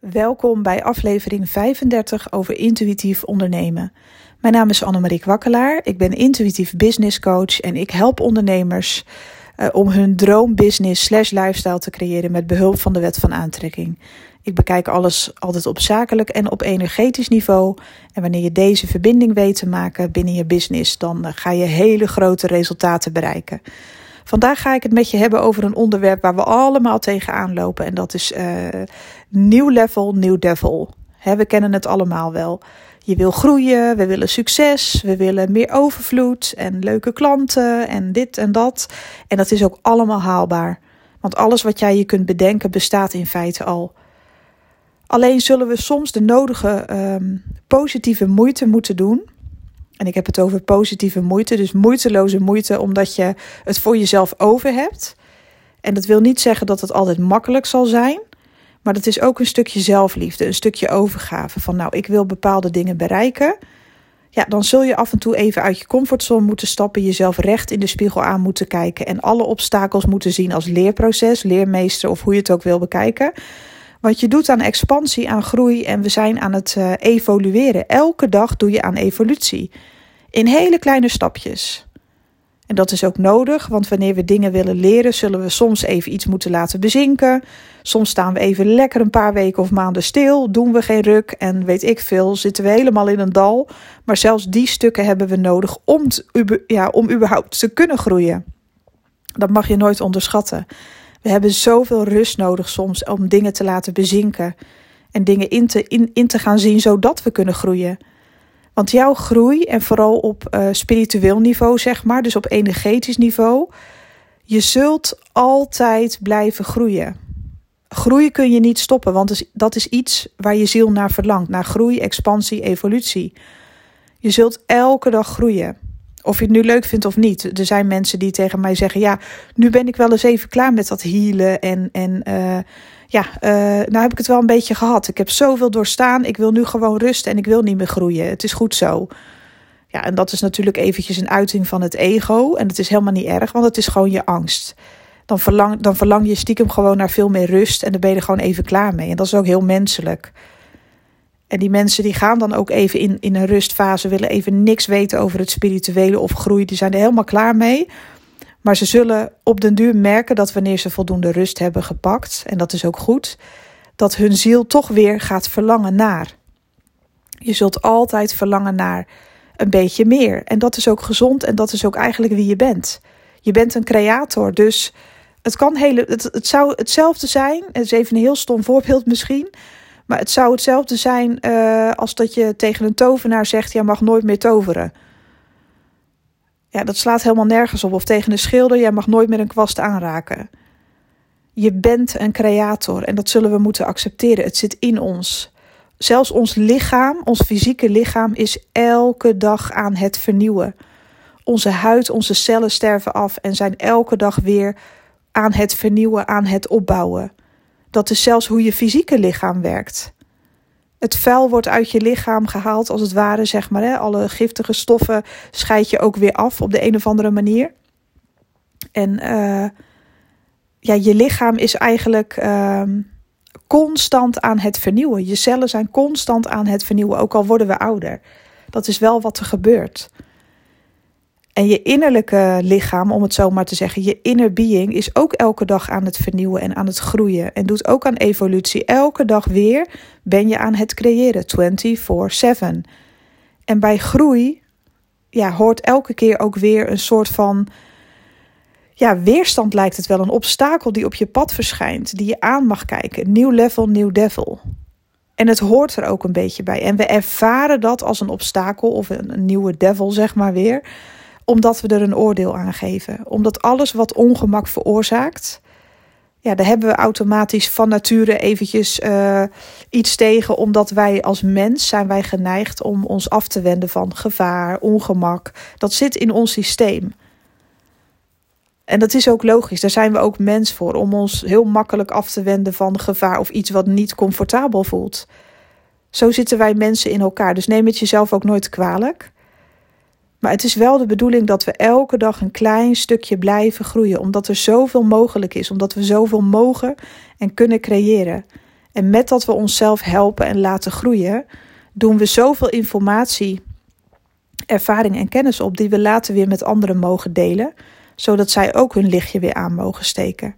Welkom bij aflevering 35 over intuïtief ondernemen. Mijn naam is Annemarie Wakkelaar. Ik ben intuïtief business coach en ik help ondernemers uh, om hun droombusiness slash lifestyle te creëren met behulp van de wet van aantrekking. Ik bekijk alles altijd op zakelijk en op energetisch niveau. En wanneer je deze verbinding weet te maken binnen je business, dan uh, ga je hele grote resultaten bereiken. Vandaag ga ik het met je hebben over een onderwerp waar we allemaal tegenaan lopen. En dat is uh, nieuw level, nieuw devil. we kennen het allemaal wel. Je wil groeien, we willen succes, we willen meer overvloed en leuke klanten en dit en dat. En dat is ook allemaal haalbaar. Want alles wat jij je kunt bedenken bestaat in feite al. Alleen zullen we soms de nodige um, positieve moeite moeten doen en ik heb het over positieve moeite, dus moeiteloze moeite, omdat je het voor jezelf over hebt. En dat wil niet zeggen dat het altijd makkelijk zal zijn, maar dat is ook een stukje zelfliefde, een stukje overgave. Van nou, ik wil bepaalde dingen bereiken. Ja, dan zul je af en toe even uit je comfortzone moeten stappen, jezelf recht in de spiegel aan moeten kijken en alle obstakels moeten zien als leerproces, leermeester of hoe je het ook wil bekijken. Want je doet aan expansie, aan groei en we zijn aan het uh, evolueren. Elke dag doe je aan evolutie. In hele kleine stapjes. En dat is ook nodig, want wanneer we dingen willen leren, zullen we soms even iets moeten laten bezinken. Soms staan we even lekker een paar weken of maanden stil, doen we geen ruk en weet ik veel, zitten we helemaal in een dal. Maar zelfs die stukken hebben we nodig om, ja, om überhaupt te kunnen groeien. Dat mag je nooit onderschatten. We hebben zoveel rust nodig soms om dingen te laten bezinken en dingen in te, in, in te gaan zien zodat we kunnen groeien. Want jouw groei, en vooral op uh, spiritueel niveau, zeg maar, dus op energetisch niveau, je zult altijd blijven groeien. Groeien kun je niet stoppen, want dat is iets waar je ziel naar verlangt: naar groei, expansie, evolutie. Je zult elke dag groeien. Of je het nu leuk vindt of niet. Er zijn mensen die tegen mij zeggen: Ja, nu ben ik wel eens even klaar met dat healen. En, en uh, ja, uh, nou heb ik het wel een beetje gehad. Ik heb zoveel doorstaan. Ik wil nu gewoon rusten en ik wil niet meer groeien. Het is goed zo. Ja, en dat is natuurlijk eventjes een uiting van het ego. En het is helemaal niet erg, want het is gewoon je angst. Dan verlang, dan verlang je stiekem gewoon naar veel meer rust. En dan ben je er gewoon even klaar mee. En dat is ook heel menselijk. En die mensen die gaan dan ook even in, in een rustfase, willen even niks weten over het spirituele of groei. Die zijn er helemaal klaar mee. Maar ze zullen op den duur merken dat wanneer ze voldoende rust hebben gepakt, en dat is ook goed, dat hun ziel toch weer gaat verlangen naar. Je zult altijd verlangen naar een beetje meer. En dat is ook gezond en dat is ook eigenlijk wie je bent. Je bent een creator, dus het, kan hele, het, het zou hetzelfde zijn. Het is even een heel stom voorbeeld misschien. Maar het zou hetzelfde zijn uh, als dat je tegen een tovenaar zegt: jij mag nooit meer toveren. Ja, dat slaat helemaal nergens op. Of tegen een schilder: jij mag nooit meer een kwast aanraken. Je bent een creator en dat zullen we moeten accepteren. Het zit in ons. Zelfs ons lichaam, ons fysieke lichaam, is elke dag aan het vernieuwen. Onze huid, onze cellen sterven af en zijn elke dag weer aan het vernieuwen, aan het opbouwen. Dat is zelfs hoe je fysieke lichaam werkt. Het vuil wordt uit je lichaam gehaald, als het ware, zeg maar. Hè? Alle giftige stoffen scheid je ook weer af op de een of andere manier. En uh, ja, je lichaam is eigenlijk uh, constant aan het vernieuwen. Je cellen zijn constant aan het vernieuwen, ook al worden we ouder. Dat is wel wat er gebeurt. En je innerlijke lichaam, om het zo maar te zeggen, je inner being, is ook elke dag aan het vernieuwen en aan het groeien. En doet ook aan evolutie. Elke dag weer ben je aan het creëren, 24/7. En bij groei ja, hoort elke keer ook weer een soort van ja, weerstand lijkt het wel. Een obstakel die op je pad verschijnt, die je aan mag kijken. Nieuw level, nieuw devil. En het hoort er ook een beetje bij. En we ervaren dat als een obstakel of een, een nieuwe devil, zeg maar weer omdat we er een oordeel aan geven. Omdat alles wat ongemak veroorzaakt, ja, daar hebben we automatisch van nature eventjes uh, iets tegen. Omdat wij als mens zijn wij geneigd om ons af te wenden van gevaar, ongemak. Dat zit in ons systeem. En dat is ook logisch, daar zijn we ook mens voor, om ons heel makkelijk af te wenden van gevaar of iets wat niet comfortabel voelt. Zo zitten wij mensen in elkaar, dus neem het jezelf ook nooit kwalijk. Maar het is wel de bedoeling dat we elke dag een klein stukje blijven groeien, omdat er zoveel mogelijk is, omdat we zoveel mogen en kunnen creëren. En met dat we onszelf helpen en laten groeien, doen we zoveel informatie, ervaring en kennis op die we later weer met anderen mogen delen, zodat zij ook hun lichtje weer aan mogen steken.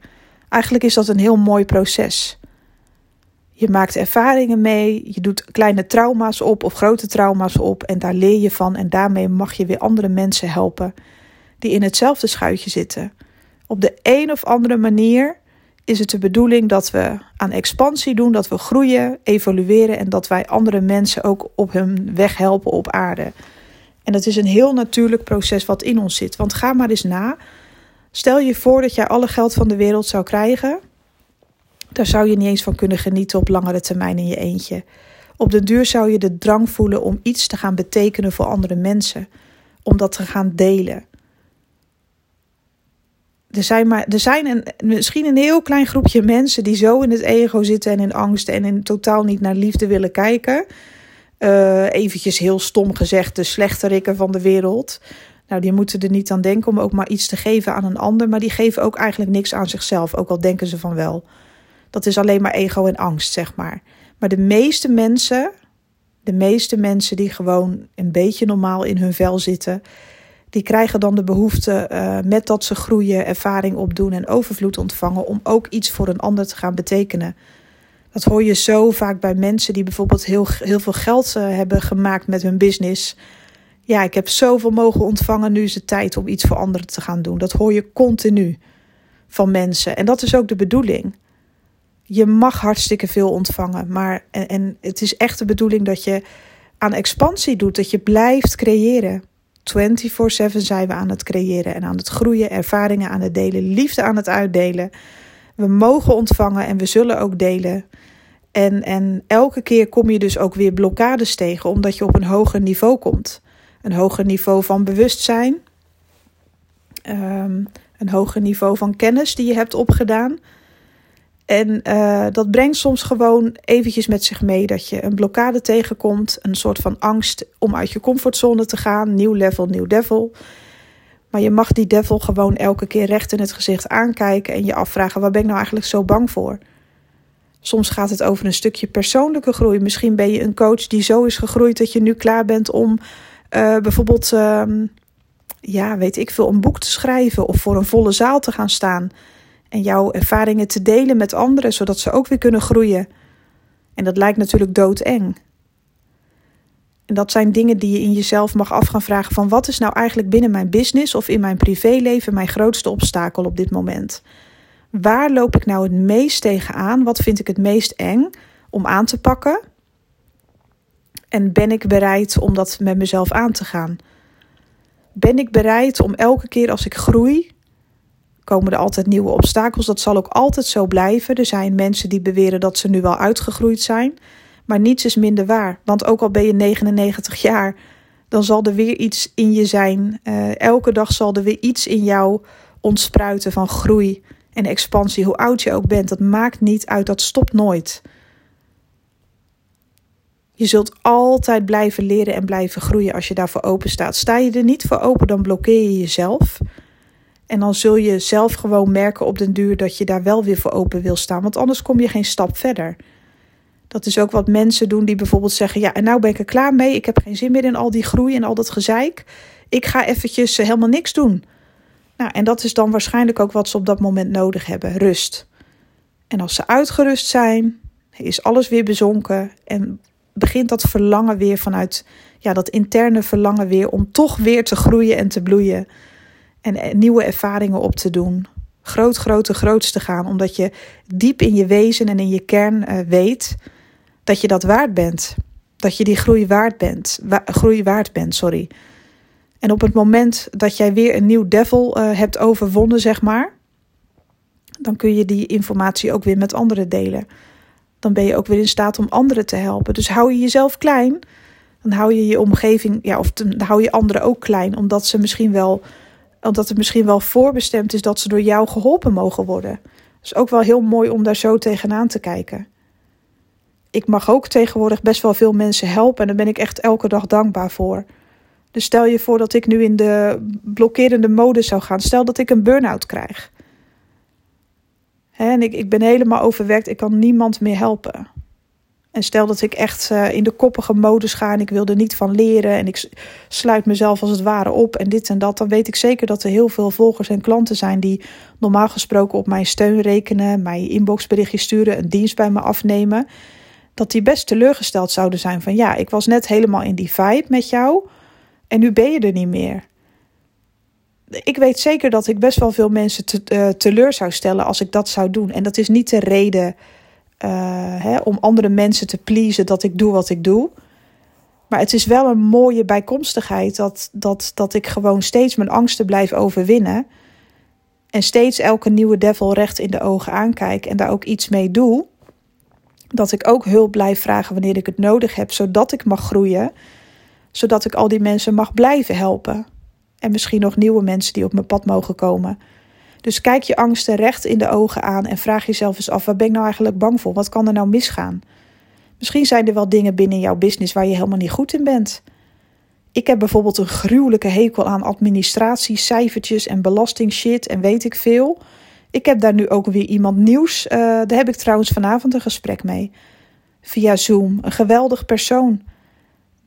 Eigenlijk is dat een heel mooi proces. Je maakt ervaringen mee, je doet kleine trauma's op of grote trauma's op en daar leer je van en daarmee mag je weer andere mensen helpen die in hetzelfde schuitje zitten. Op de een of andere manier is het de bedoeling dat we aan expansie doen, dat we groeien, evolueren en dat wij andere mensen ook op hun weg helpen op aarde. En dat is een heel natuurlijk proces wat in ons zit. Want ga maar eens na. Stel je voor dat jij alle geld van de wereld zou krijgen. Daar zou je niet eens van kunnen genieten op langere termijn in je eentje. Op de duur zou je de drang voelen om iets te gaan betekenen voor andere mensen. Om dat te gaan delen er zijn, maar, er zijn een, misschien een heel klein groepje mensen die zo in het ego zitten en in angst en in totaal niet naar liefde willen kijken. Uh, eventjes heel stom gezegd, de slechterikken van de wereld. Nou, die moeten er niet aan denken om ook maar iets te geven aan een ander, maar die geven ook eigenlijk niks aan zichzelf, ook al denken ze van wel. Dat is alleen maar ego en angst, zeg maar. Maar de meeste mensen, de meeste mensen die gewoon een beetje normaal in hun vel zitten, die krijgen dan de behoefte, uh, met dat ze groeien, ervaring opdoen en overvloed ontvangen, om ook iets voor een ander te gaan betekenen. Dat hoor je zo vaak bij mensen die bijvoorbeeld heel, heel veel geld uh, hebben gemaakt met hun business. Ja, ik heb zoveel mogen ontvangen, nu is het tijd om iets voor anderen te gaan doen. Dat hoor je continu van mensen. En dat is ook de bedoeling. Je mag hartstikke veel ontvangen, maar en, het is echt de bedoeling dat je aan expansie doet, dat je blijft creëren. 24/7 zijn we aan het creëren en aan het groeien, ervaringen aan het delen, liefde aan het uitdelen. We mogen ontvangen en we zullen ook delen. En, en elke keer kom je dus ook weer blokkades tegen, omdat je op een hoger niveau komt. Een hoger niveau van bewustzijn, um, een hoger niveau van kennis die je hebt opgedaan. En uh, dat brengt soms gewoon eventjes met zich mee dat je een blokkade tegenkomt. Een soort van angst om uit je comfortzone te gaan. Nieuw level, nieuw devil. Maar je mag die devil gewoon elke keer recht in het gezicht aankijken en je afvragen: waar ben ik nou eigenlijk zo bang voor? Soms gaat het over een stukje persoonlijke groei. Misschien ben je een coach die zo is gegroeid dat je nu klaar bent om uh, bijvoorbeeld, uh, ja, weet ik veel, een boek te schrijven of voor een volle zaal te gaan staan en jouw ervaringen te delen met anderen, zodat ze ook weer kunnen groeien. En dat lijkt natuurlijk doodeng. En dat zijn dingen die je in jezelf mag af gaan vragen van wat is nou eigenlijk binnen mijn business of in mijn privéleven mijn grootste obstakel op dit moment? Waar loop ik nou het meest tegenaan? Wat vind ik het meest eng om aan te pakken? En ben ik bereid om dat met mezelf aan te gaan? Ben ik bereid om elke keer als ik groei komen er altijd nieuwe obstakels. Dat zal ook altijd zo blijven. Er zijn mensen die beweren dat ze nu wel uitgegroeid zijn. Maar niets is minder waar. Want ook al ben je 99 jaar, dan zal er weer iets in je zijn. Uh, elke dag zal er weer iets in jou ontspruiten van groei en expansie. Hoe oud je ook bent, dat maakt niet uit. Dat stopt nooit. Je zult altijd blijven leren en blijven groeien als je daarvoor open staat. Sta je er niet voor open, dan blokkeer je jezelf. En dan zul je zelf gewoon merken op den duur dat je daar wel weer voor open wil staan. Want anders kom je geen stap verder. Dat is ook wat mensen doen die bijvoorbeeld zeggen: Ja, en nou ben ik er klaar mee. Ik heb geen zin meer in al die groei en al dat gezeik. Ik ga eventjes eh, helemaal niks doen. Nou, en dat is dan waarschijnlijk ook wat ze op dat moment nodig hebben: rust. En als ze uitgerust zijn, is alles weer bezonken en begint dat verlangen weer vanuit ja, dat interne verlangen weer om toch weer te groeien en te bloeien en nieuwe ervaringen op te doen. Groot, grote, groots te gaan, omdat je diep in je wezen en in je kern uh, weet dat je dat waard bent. Dat je die groei waard bent. Groei waard bent, sorry. En op het moment dat jij weer een nieuw devil uh, hebt overwonnen, zeg maar, dan kun je die informatie ook weer met anderen delen. Dan ben je ook weer in staat om anderen te helpen. Dus hou je jezelf klein, dan hou je je omgeving, ja, of dan hou je anderen ook klein, omdat ze misschien wel omdat het misschien wel voorbestemd is dat ze door jou geholpen mogen worden. is ook wel heel mooi om daar zo tegenaan te kijken. Ik mag ook tegenwoordig best wel veel mensen helpen en daar ben ik echt elke dag dankbaar voor. Dus stel je voor dat ik nu in de blokkerende mode zou gaan. Stel dat ik een burn-out krijg. en ik, ik ben helemaal overwerkt, ik kan niemand meer helpen. En stel dat ik echt uh, in de koppige modus ga en ik wil er niet van leren en ik sluit mezelf als het ware op en dit en dat, dan weet ik zeker dat er heel veel volgers en klanten zijn die normaal gesproken op mijn steun rekenen, mij inboxberichtjes sturen, een dienst bij me afnemen, dat die best teleurgesteld zouden zijn van ja, ik was net helemaal in die vibe met jou en nu ben je er niet meer. Ik weet zeker dat ik best wel veel mensen te, uh, teleur zou stellen als ik dat zou doen. En dat is niet de reden hè, om andere mensen te pleasen dat ik doe wat ik doe. Maar het is wel een mooie bijkomstigheid dat, dat, dat ik gewoon steeds mijn angsten blijf overwinnen. En steeds elke nieuwe devil recht in de ogen aankijk en daar ook iets mee doe. Dat ik ook hulp blijf vragen wanneer ik het nodig heb, zodat ik mag groeien. Zodat ik al die mensen mag blijven helpen. En misschien nog nieuwe mensen die op mijn pad mogen komen. Dus kijk je angsten recht in de ogen aan en vraag jezelf eens af: wat ben ik nou eigenlijk bang voor? Wat kan er nou misgaan? Misschien zijn er wel dingen binnen jouw business waar je helemaal niet goed in bent. Ik heb bijvoorbeeld een gruwelijke hekel aan administratie, cijfertjes en belastingshit en weet ik veel. Ik heb daar nu ook weer iemand nieuws. Uh, daar heb ik trouwens vanavond een gesprek mee. Via Zoom. Een geweldig persoon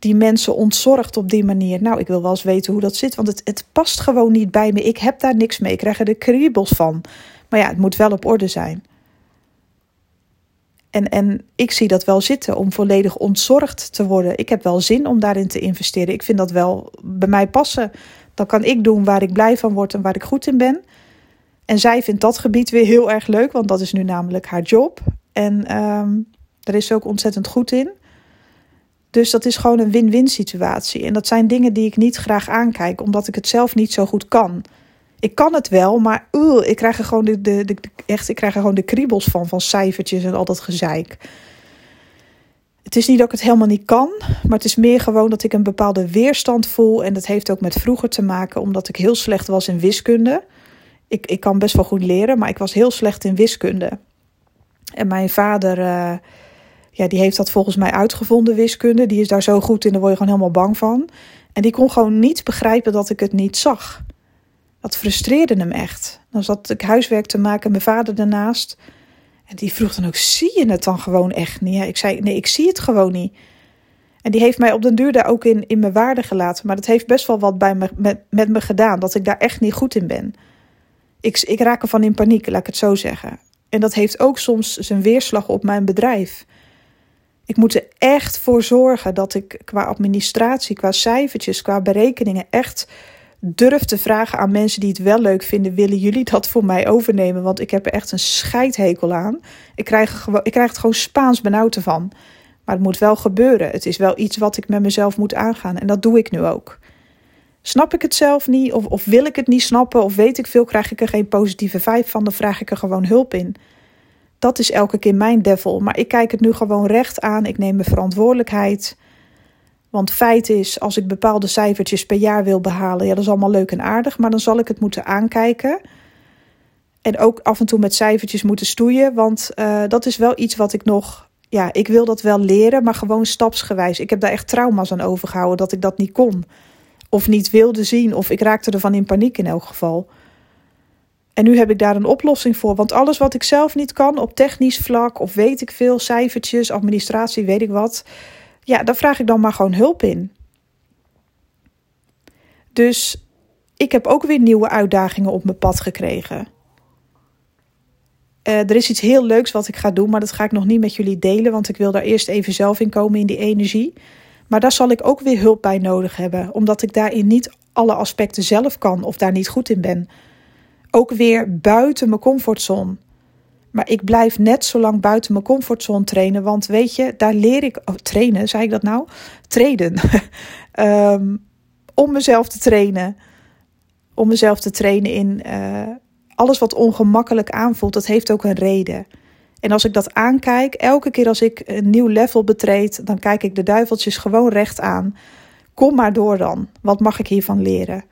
die mensen ontzorgt op die manier. Nou, ik wil wel eens weten hoe dat zit, want het, het past gewoon niet bij me. Ik heb daar niks mee. Ik krijg er de kriebels van. Maar ja, het moet wel op orde zijn. En, en ik zie dat wel zitten om volledig ontzorgd te worden. Ik heb wel zin om daarin te investeren. Ik vind dat wel bij mij passen. Dan kan ik doen waar ik blij van word en waar ik goed in ben. En zij vindt dat gebied weer heel erg leuk, want dat is nu namelijk haar job. En daar is ze ook ontzettend goed in. Dus dat is gewoon een win-win situatie. En dat zijn dingen die ik niet graag aankijk, omdat ik het zelf niet zo goed kan. Ik kan het wel, maar uh, ik krijg er gewoon de, de, de, echt, ik krijg er gewoon de kriebels van, van cijfertjes en al dat gezeik. Het is niet dat ik het helemaal niet kan, maar het is meer gewoon dat ik een bepaalde weerstand voel. En dat heeft ook met vroeger te maken, omdat ik heel slecht was in wiskunde. Ik, ik kan best wel goed leren, maar ik was heel slecht in wiskunde. En mijn vader. Uh, ja, die heeft dat volgens mij uitgevonden, wiskunde. Die is daar zo goed in, daar word je gewoon helemaal bang van. En die kon gewoon niet begrijpen dat ik het niet zag. Dat frustreerde hem echt. Dan zat ik huiswerk te maken, mijn vader ernaast. En die vroeg dan ook, zie je het dan gewoon echt niet? ik zei, nee, ik zie het gewoon niet. En die heeft mij op den duur daar ook in, in mijn waarde gelaten. Maar dat heeft best wel wat bij me, met, met me gedaan, dat ik daar echt niet goed in ben. Ik, ik raak ervan in paniek, laat ik het zo zeggen. En dat heeft ook soms zijn weerslag op mijn bedrijf. Ik moet er echt voor zorgen dat ik qua administratie, qua cijfertjes, qua berekeningen echt durf te vragen aan mensen die het wel leuk vinden: willen jullie dat voor mij overnemen? Want ik heb er echt een scheidhekel aan. Ik krijg, ik krijg het gewoon Spaans benauwd ervan. Maar het moet wel gebeuren. Het is wel iets wat ik met mezelf moet aangaan. En dat doe ik nu ook. Snap ik het zelf niet, of, of wil ik het niet snappen, of weet ik veel, krijg ik er geen positieve vibe van, dan vraag ik er gewoon hulp in. Dat is elke keer mijn devil. Maar ik kijk het nu gewoon recht aan. Ik neem mijn verantwoordelijkheid. Want feit is, als ik bepaalde cijfertjes per jaar wil behalen, ja, dat is allemaal leuk en aardig, maar dan zal ik het moeten aankijken. En ook af en toe met cijfertjes moeten stoeien, want uh, dat is wel iets wat ik nog, ja, ik wil dat wel leren, maar gewoon stapsgewijs. Ik heb daar echt trauma's aan overgehouden dat ik dat niet kon. Of niet wilde zien, of ik raakte ervan in paniek in elk geval. En nu heb ik daar een oplossing voor. Want alles wat ik zelf niet kan op technisch vlak, of weet ik veel, cijfertjes, administratie, weet ik wat. Ja, daar vraag ik dan maar gewoon hulp in. Dus ik heb ook weer nieuwe uitdagingen op mijn pad gekregen. Uh, er is iets heel leuks wat ik ga doen, maar dat ga ik nog niet met jullie delen, want ik wil daar eerst even zelf in komen in die energie. Maar daar zal ik ook weer hulp bij nodig hebben, omdat ik daarin niet alle aspecten zelf kan of daar niet goed in ben ook weer buiten mijn comfortzone. Maar ik blijf net zo lang buiten mijn comfortzone trainen. Want weet je, daar leer ik. Oh, trainen, zei ik dat nou? Treden. um, om mezelf te trainen. Om mezelf te trainen in uh, alles wat ongemakkelijk aanvoelt. Dat heeft ook een reden. En als ik dat aankijk, elke keer als ik een nieuw level betreed, dan kijk ik de duiveltjes gewoon recht aan. Kom maar door dan. Wat mag ik hiervan leren?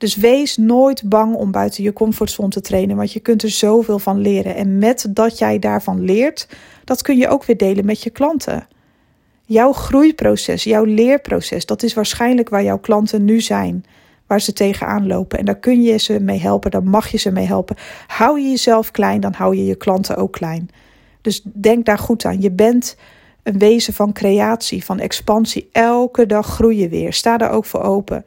Dus wees nooit bang om buiten je comfortzone te trainen, want je kunt er zoveel van leren. En met dat jij daarvan leert, dat kun je ook weer delen met je klanten. Jouw groeiproces, jouw leerproces, dat is waarschijnlijk waar jouw klanten nu zijn. waar ze tegenaan lopen. En daar kun je ze mee helpen, daar mag je ze mee helpen. Hou je jezelf klein, dan hou je je klanten ook klein. Dus denk daar goed aan. Je bent een wezen van creatie, van expansie. Elke dag groei je weer. Sta daar ook voor open.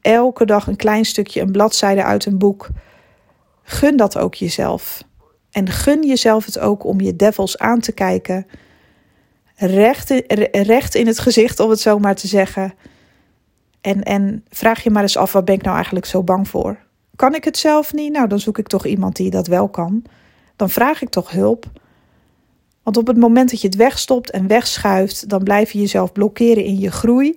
Elke dag een klein stukje, een bladzijde uit een boek. Gun dat ook jezelf. En gun jezelf het ook om je devils aan te kijken. Recht in, recht in het gezicht, om het zo maar te zeggen. En, en vraag je maar eens af, wat ben ik nou eigenlijk zo bang voor? Kan ik het zelf niet? Nou, dan zoek ik toch iemand die dat wel kan. Dan vraag ik toch hulp. Want op het moment dat je het wegstopt en wegschuift, dan blijf je jezelf blokkeren in je groei.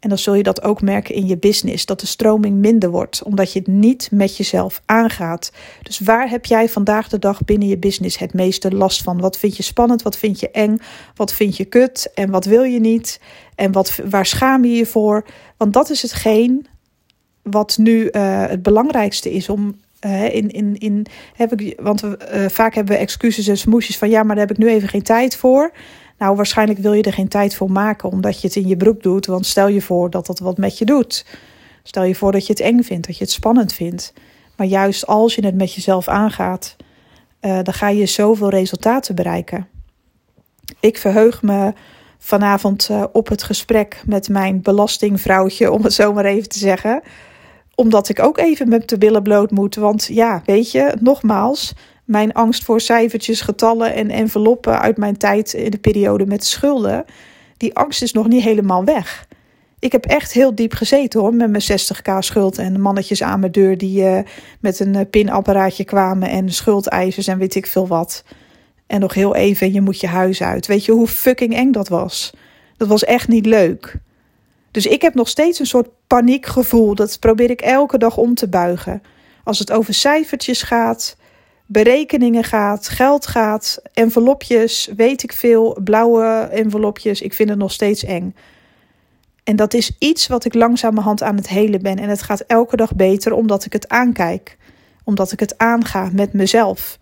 En dan zul je dat ook merken in je business, dat de stroming minder wordt, omdat je het niet met jezelf aangaat. Dus waar heb jij vandaag de dag binnen je business het meeste last van? Wat vind je spannend? Wat vind je eng? Wat vind je kut? En wat wil je niet? En wat, waar schaam je je voor? Want dat is hetgeen wat nu uh, het belangrijkste is om uh, in, in, in, want we, uh, vaak hebben we excuses en smoesjes van ja, maar daar heb ik nu even geen tijd voor. Nou, waarschijnlijk wil je er geen tijd voor maken omdat je het in je broek doet. Want stel je voor dat dat wat met je doet. Stel je voor dat je het eng vindt, dat je het spannend vindt. Maar juist als je het met jezelf aangaat, uh, dan ga je zoveel resultaten bereiken. Ik verheug me vanavond uh, op het gesprek met mijn belastingvrouwtje, om het zo maar even te zeggen. Omdat ik ook even met de billen bloot moet. Want ja, weet je, nogmaals, mijn angst voor cijfertjes, getallen en enveloppen uit mijn tijd in de periode met schulden, die angst is nog niet helemaal weg. Ik heb echt heel diep gezeten hoor, met mijn 60k schuld en mannetjes aan mijn deur die uh, met een uh, pinapparaatje kwamen en schuldeisers en weet ik veel wat. En nog heel even, je moet je huis uit. Weet je hoe fucking eng dat was? Dat was echt niet leuk. Dus ik heb nog steeds een soort paniekgevoel. Dat probeer ik elke dag om te buigen. Als het over cijfertjes gaat, berekeningen gaat, geld gaat, envelopjes, weet ik veel, blauwe envelopjes. Ik vind het nog steeds eng. En dat is iets wat ik langzamerhand aan het helen ben. En het gaat elke dag beter omdat ik het aankijk. Omdat ik het aanga met mezelf.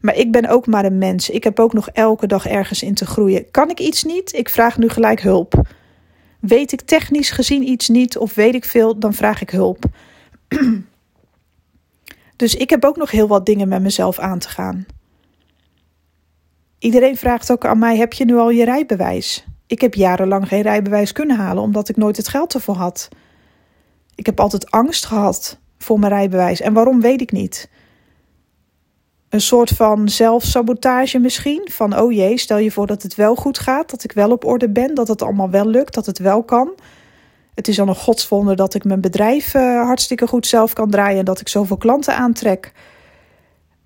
Maar ik ben ook maar een mens. Ik heb ook nog elke dag ergens in te groeien. Kan ik iets niet? Ik vraag nu gelijk hulp. Weet ik technisch gezien iets niet of weet ik veel, dan vraag ik hulp. Dus ik heb ook nog heel wat dingen met mezelf aan te gaan. Iedereen vraagt ook aan mij: heb je nu al je rijbewijs? Ik heb jarenlang geen rijbewijs kunnen halen omdat ik nooit het geld ervoor had. Ik heb altijd angst gehad voor mijn rijbewijs. En waarom weet ik niet. Een soort van zelfsabotage misschien. Van oh jee, stel je voor dat het wel goed gaat, dat ik wel op orde ben, dat het allemaal wel lukt, dat het wel kan. Het is al een godswonder dat ik mijn bedrijf uh, hartstikke goed zelf kan draaien en dat ik zoveel klanten aantrek.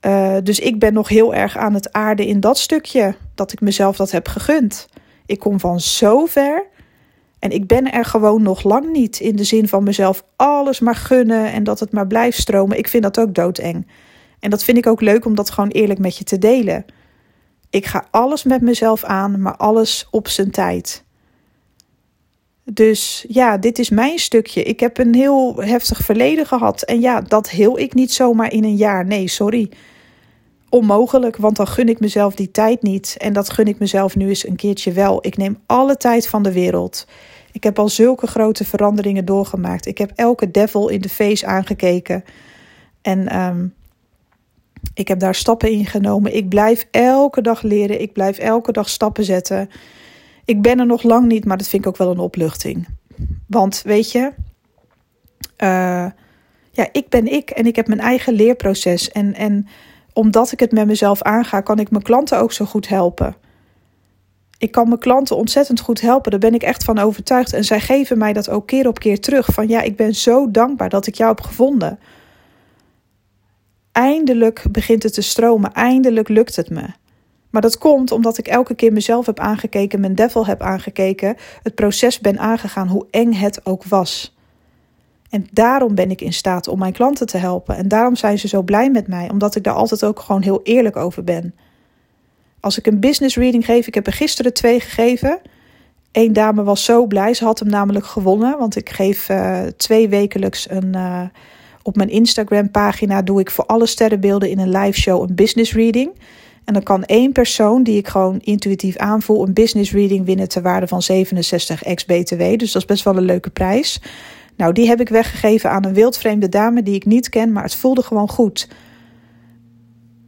Uh, dus ik ben nog heel erg aan het aarden in dat stukje, dat ik mezelf dat heb gegund. Ik kom van zo ver en ik ben er gewoon nog lang niet in de zin van mezelf alles maar gunnen en dat het maar blijft stromen. Ik vind dat ook doodeng. En dat vind ik ook leuk om dat gewoon eerlijk met je te delen. Ik ga alles met mezelf aan, maar alles op zijn tijd. Dus ja, dit is mijn stukje. Ik heb een heel heftig verleden gehad. En ja, dat heel ik niet zomaar in een jaar. Nee, sorry. Onmogelijk, want dan gun ik mezelf die tijd niet. En dat gun ik mezelf nu eens een keertje wel. Ik neem alle tijd van de wereld. Ik heb al zulke grote veranderingen doorgemaakt. Ik heb elke devil in de face aangekeken. En um, ik heb daar stappen in genomen. Ik blijf elke dag leren. Ik blijf elke dag stappen zetten. Ik ben er nog lang niet, maar dat vind ik ook wel een opluchting. Want weet je, uh, ja, ik ben ik en ik heb mijn eigen leerproces. En, en omdat ik het met mezelf aanga, kan ik mijn klanten ook zo goed helpen. Ik kan mijn klanten ontzettend goed helpen, daar ben ik echt van overtuigd. En zij geven mij dat ook keer op keer terug. Van ja, ik ben zo dankbaar dat ik jou heb gevonden. Eindelijk begint het te stromen, eindelijk lukt het me. Maar dat komt omdat ik elke keer mezelf heb aangekeken, mijn devil heb aangekeken, het proces ben aangegaan, hoe eng het ook was. En daarom ben ik in staat om mijn klanten te helpen. En daarom zijn ze zo blij met mij, omdat ik daar altijd ook gewoon heel eerlijk over ben. Als ik een business reading geef, ik heb er gisteren twee gegeven. Eén dame was zo blij, ze had hem namelijk gewonnen. Want ik geef uh, twee wekelijks een. Uh, op mijn Instagram pagina doe ik voor alle sterrenbeelden in een live show een business reading. En dan kan één persoon die ik gewoon intuïtief aanvoel een business reading winnen ter waarde van 67 ex BTW. Dus dat is best wel een leuke prijs. Nou, die heb ik weggegeven aan een wildvreemde dame die ik niet ken, maar het voelde gewoon goed.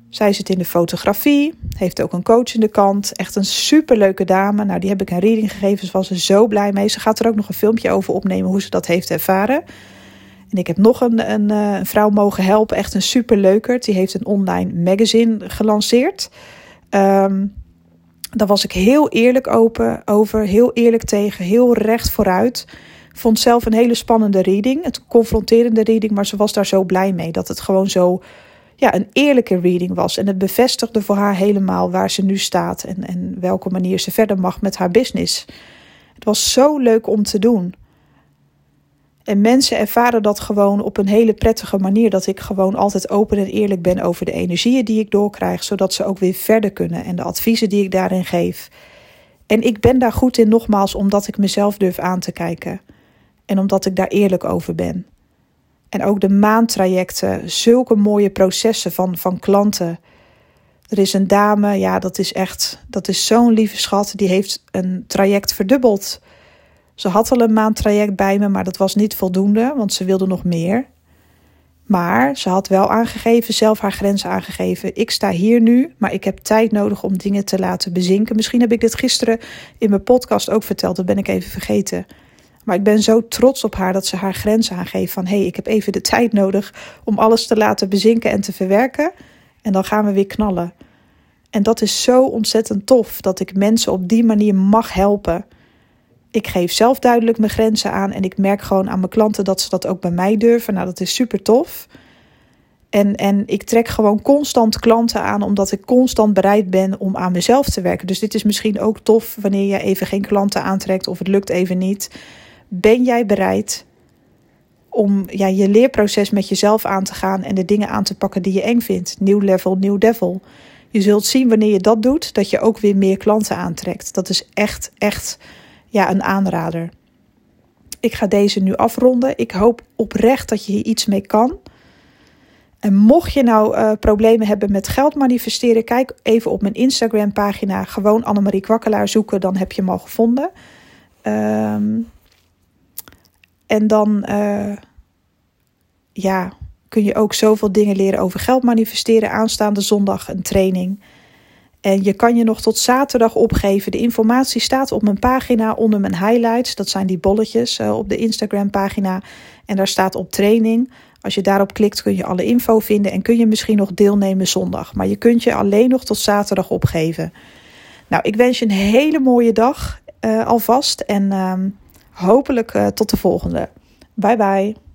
Zij zit in de fotografie, heeft ook een coachende kant. Echt een superleuke dame. Nou, die heb ik een reading gegeven. Ze was er zo blij mee. Ze gaat er ook nog een filmpje over opnemen hoe ze dat heeft ervaren. En ik heb nog een, een, eh, een vrouw mogen helpen. Echt een superleuker. Die heeft een online magazine gelanceerd. Um, daar was ik heel eerlijk open over. Heel eerlijk tegen. Heel recht vooruit. Vond zelf een hele spannende reading. Het confronterende reading. Maar ze was daar zo blij mee. Dat het gewoon zo ja, een eerlijke reading was. En het bevestigde voor haar helemaal waar ze nu staat en, en welke manier ze verder mag met haar business. Het was zo leuk om te doen. En mensen ervaren dat gewoon op een hele prettige manier. Dat ik gewoon altijd open en eerlijk ben over de energieën die ik doorkrijg. Zodat ze ook weer verder kunnen. En de adviezen die ik daarin geef. En ik ben daar goed in nogmaals omdat ik mezelf durf aan te kijken. En omdat ik daar eerlijk over ben. En ook de maantrajecten, zulke mooie processen van, van klanten. Er is een dame, ja, dat is echt, dat is zo'n lieve schat. Die heeft een traject verdubbeld. Ze had al een maandtraject bij me, maar dat was niet voldoende, want ze wilde nog meer. Maar ze had wel aangegeven, zelf haar grenzen aangegeven. Ik sta hier nu, maar ik heb tijd nodig om dingen te laten bezinken. Misschien heb ik dit gisteren in mijn podcast ook verteld, dat ben ik even vergeten. Maar ik ben zo trots op haar dat ze haar grenzen aangeeft van hé, hey, ik heb even de tijd nodig om alles te laten bezinken en te verwerken. En dan gaan we weer knallen. En dat is zo ontzettend tof dat ik mensen op die manier mag helpen. Ik geef zelf duidelijk mijn grenzen aan en ik merk gewoon aan mijn klanten dat ze dat ook bij mij durven. Nou, dat is super tof. En, en ik trek gewoon constant klanten aan, omdat ik constant bereid ben om aan mezelf te werken. Dus dit is misschien ook tof wanneer je even geen klanten aantrekt of het lukt even niet. Ben jij bereid om ja, je leerproces met jezelf aan te gaan en de dingen aan te pakken die je eng vindt? Nieuw level, nieuw devil. Je zult zien wanneer je dat doet, dat je ook weer meer klanten aantrekt. Dat is echt, echt ja, een aanrader. Ik ga deze nu afronden. Ik hoop oprecht dat je hier iets mee kan. En mocht je nou uh, problemen hebben met geld manifesteren, kijk even op mijn Instagram pagina. Gewoon Annemarie Kwakkelaar zoeken, dan heb je hem al gevonden. Um, en dan uh, ja, kun je ook zoveel dingen leren over geld manifesteren. Aanstaande zondag een training. En je kan je nog tot zaterdag opgeven. De informatie staat op mijn pagina onder mijn highlights. Dat zijn die bolletjes uh, op de Instagram pagina. En daar staat op training. Als je daarop klikt kun je alle info vinden en kun je misschien nog deelnemen zondag. Maar je kunt je alleen nog tot zaterdag opgeven. Nou, ik wens je een hele mooie dag uh, alvast. En uh, hopelijk uh, tot de volgende. Bye bye.